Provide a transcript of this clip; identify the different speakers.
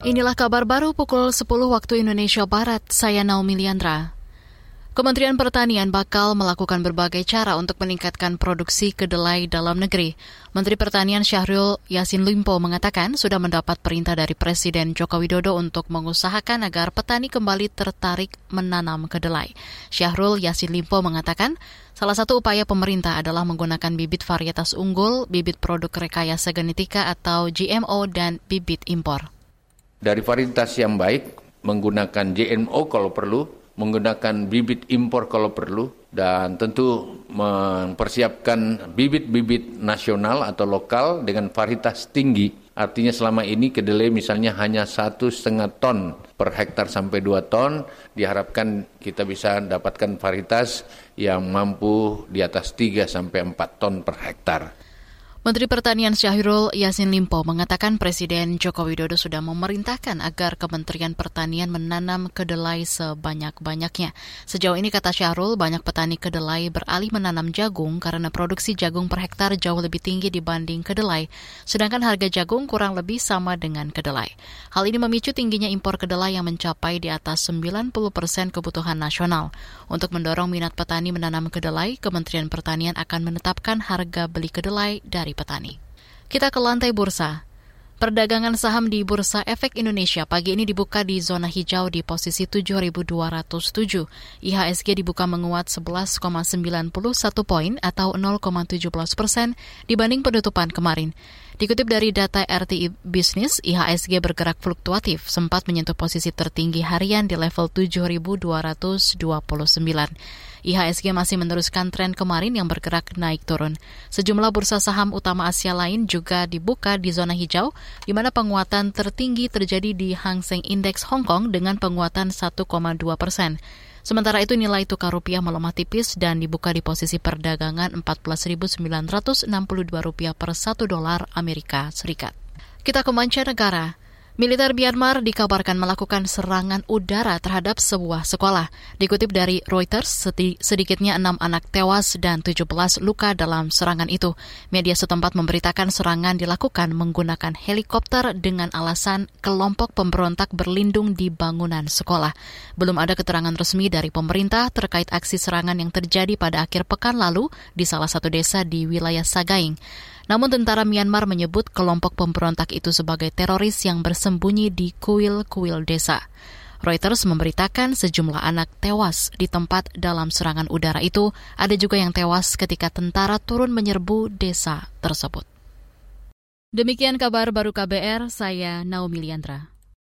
Speaker 1: Inilah kabar baru pukul 10 waktu Indonesia Barat. Saya Naomi Liandra. Kementerian Pertanian bakal melakukan berbagai cara untuk meningkatkan produksi kedelai dalam negeri. Menteri Pertanian Syahrul Yasin Limpo mengatakan sudah mendapat perintah dari Presiden Joko Widodo untuk mengusahakan agar petani kembali tertarik menanam kedelai. Syahrul Yasin Limpo mengatakan salah satu upaya pemerintah adalah menggunakan bibit varietas unggul, bibit produk rekayasa genetika atau GMO, dan bibit impor
Speaker 2: dari varietas yang baik, menggunakan GMO kalau perlu, menggunakan bibit impor kalau perlu, dan tentu mempersiapkan bibit-bibit nasional atau lokal dengan varietas tinggi. Artinya selama ini kedelai misalnya hanya satu setengah ton per hektar sampai dua ton, diharapkan kita bisa dapatkan varietas yang mampu di atas 3 sampai 4 ton per hektar.
Speaker 1: Menteri Pertanian Syahrul Yasin Limpo mengatakan Presiden Joko Widodo sudah memerintahkan agar Kementerian Pertanian menanam kedelai sebanyak-banyaknya. Sejauh ini kata Syahrul, banyak petani kedelai beralih menanam jagung karena produksi jagung per hektar jauh lebih tinggi dibanding kedelai, sedangkan harga jagung kurang lebih sama dengan kedelai. Hal ini memicu tingginya impor kedelai yang mencapai di atas 90 persen kebutuhan nasional. Untuk mendorong minat petani menanam kedelai, Kementerian Pertanian akan menetapkan harga beli kedelai dari petani. Kita ke lantai bursa. Perdagangan saham di Bursa Efek Indonesia pagi ini dibuka di zona hijau di posisi 7.207. IHSG dibuka menguat 11,91 poin atau 0,17 persen dibanding penutupan kemarin. Dikutip dari data RTI Business, IHSG bergerak fluktuatif, sempat menyentuh posisi tertinggi harian di level 7.229. IHSG masih meneruskan tren kemarin yang bergerak naik turun. Sejumlah bursa saham utama Asia lain juga dibuka di zona hijau, di mana penguatan tertinggi terjadi di Hang Seng Index Hong Kong dengan penguatan 1,2 persen. Sementara itu nilai tukar rupiah melemah tipis dan dibuka di posisi perdagangan 14.962 rupiah per satu dolar Amerika Serikat. Kita ke mancanegara. Militer Myanmar dikabarkan melakukan serangan udara terhadap sebuah sekolah. Dikutip dari Reuters, sedikitnya enam anak tewas dan 17 luka dalam serangan itu. Media setempat memberitakan serangan dilakukan menggunakan helikopter dengan alasan kelompok pemberontak berlindung di bangunan sekolah. Belum ada keterangan resmi dari pemerintah terkait aksi serangan yang terjadi pada akhir pekan lalu di salah satu desa di wilayah Sagaing. Namun tentara Myanmar menyebut kelompok pemberontak itu sebagai teroris yang bersembunyi di kuil-kuil desa. Reuters memberitakan sejumlah anak tewas di tempat dalam serangan udara itu. Ada juga yang tewas ketika tentara turun menyerbu desa tersebut. Demikian kabar baru KBR, saya Naomi Liandra.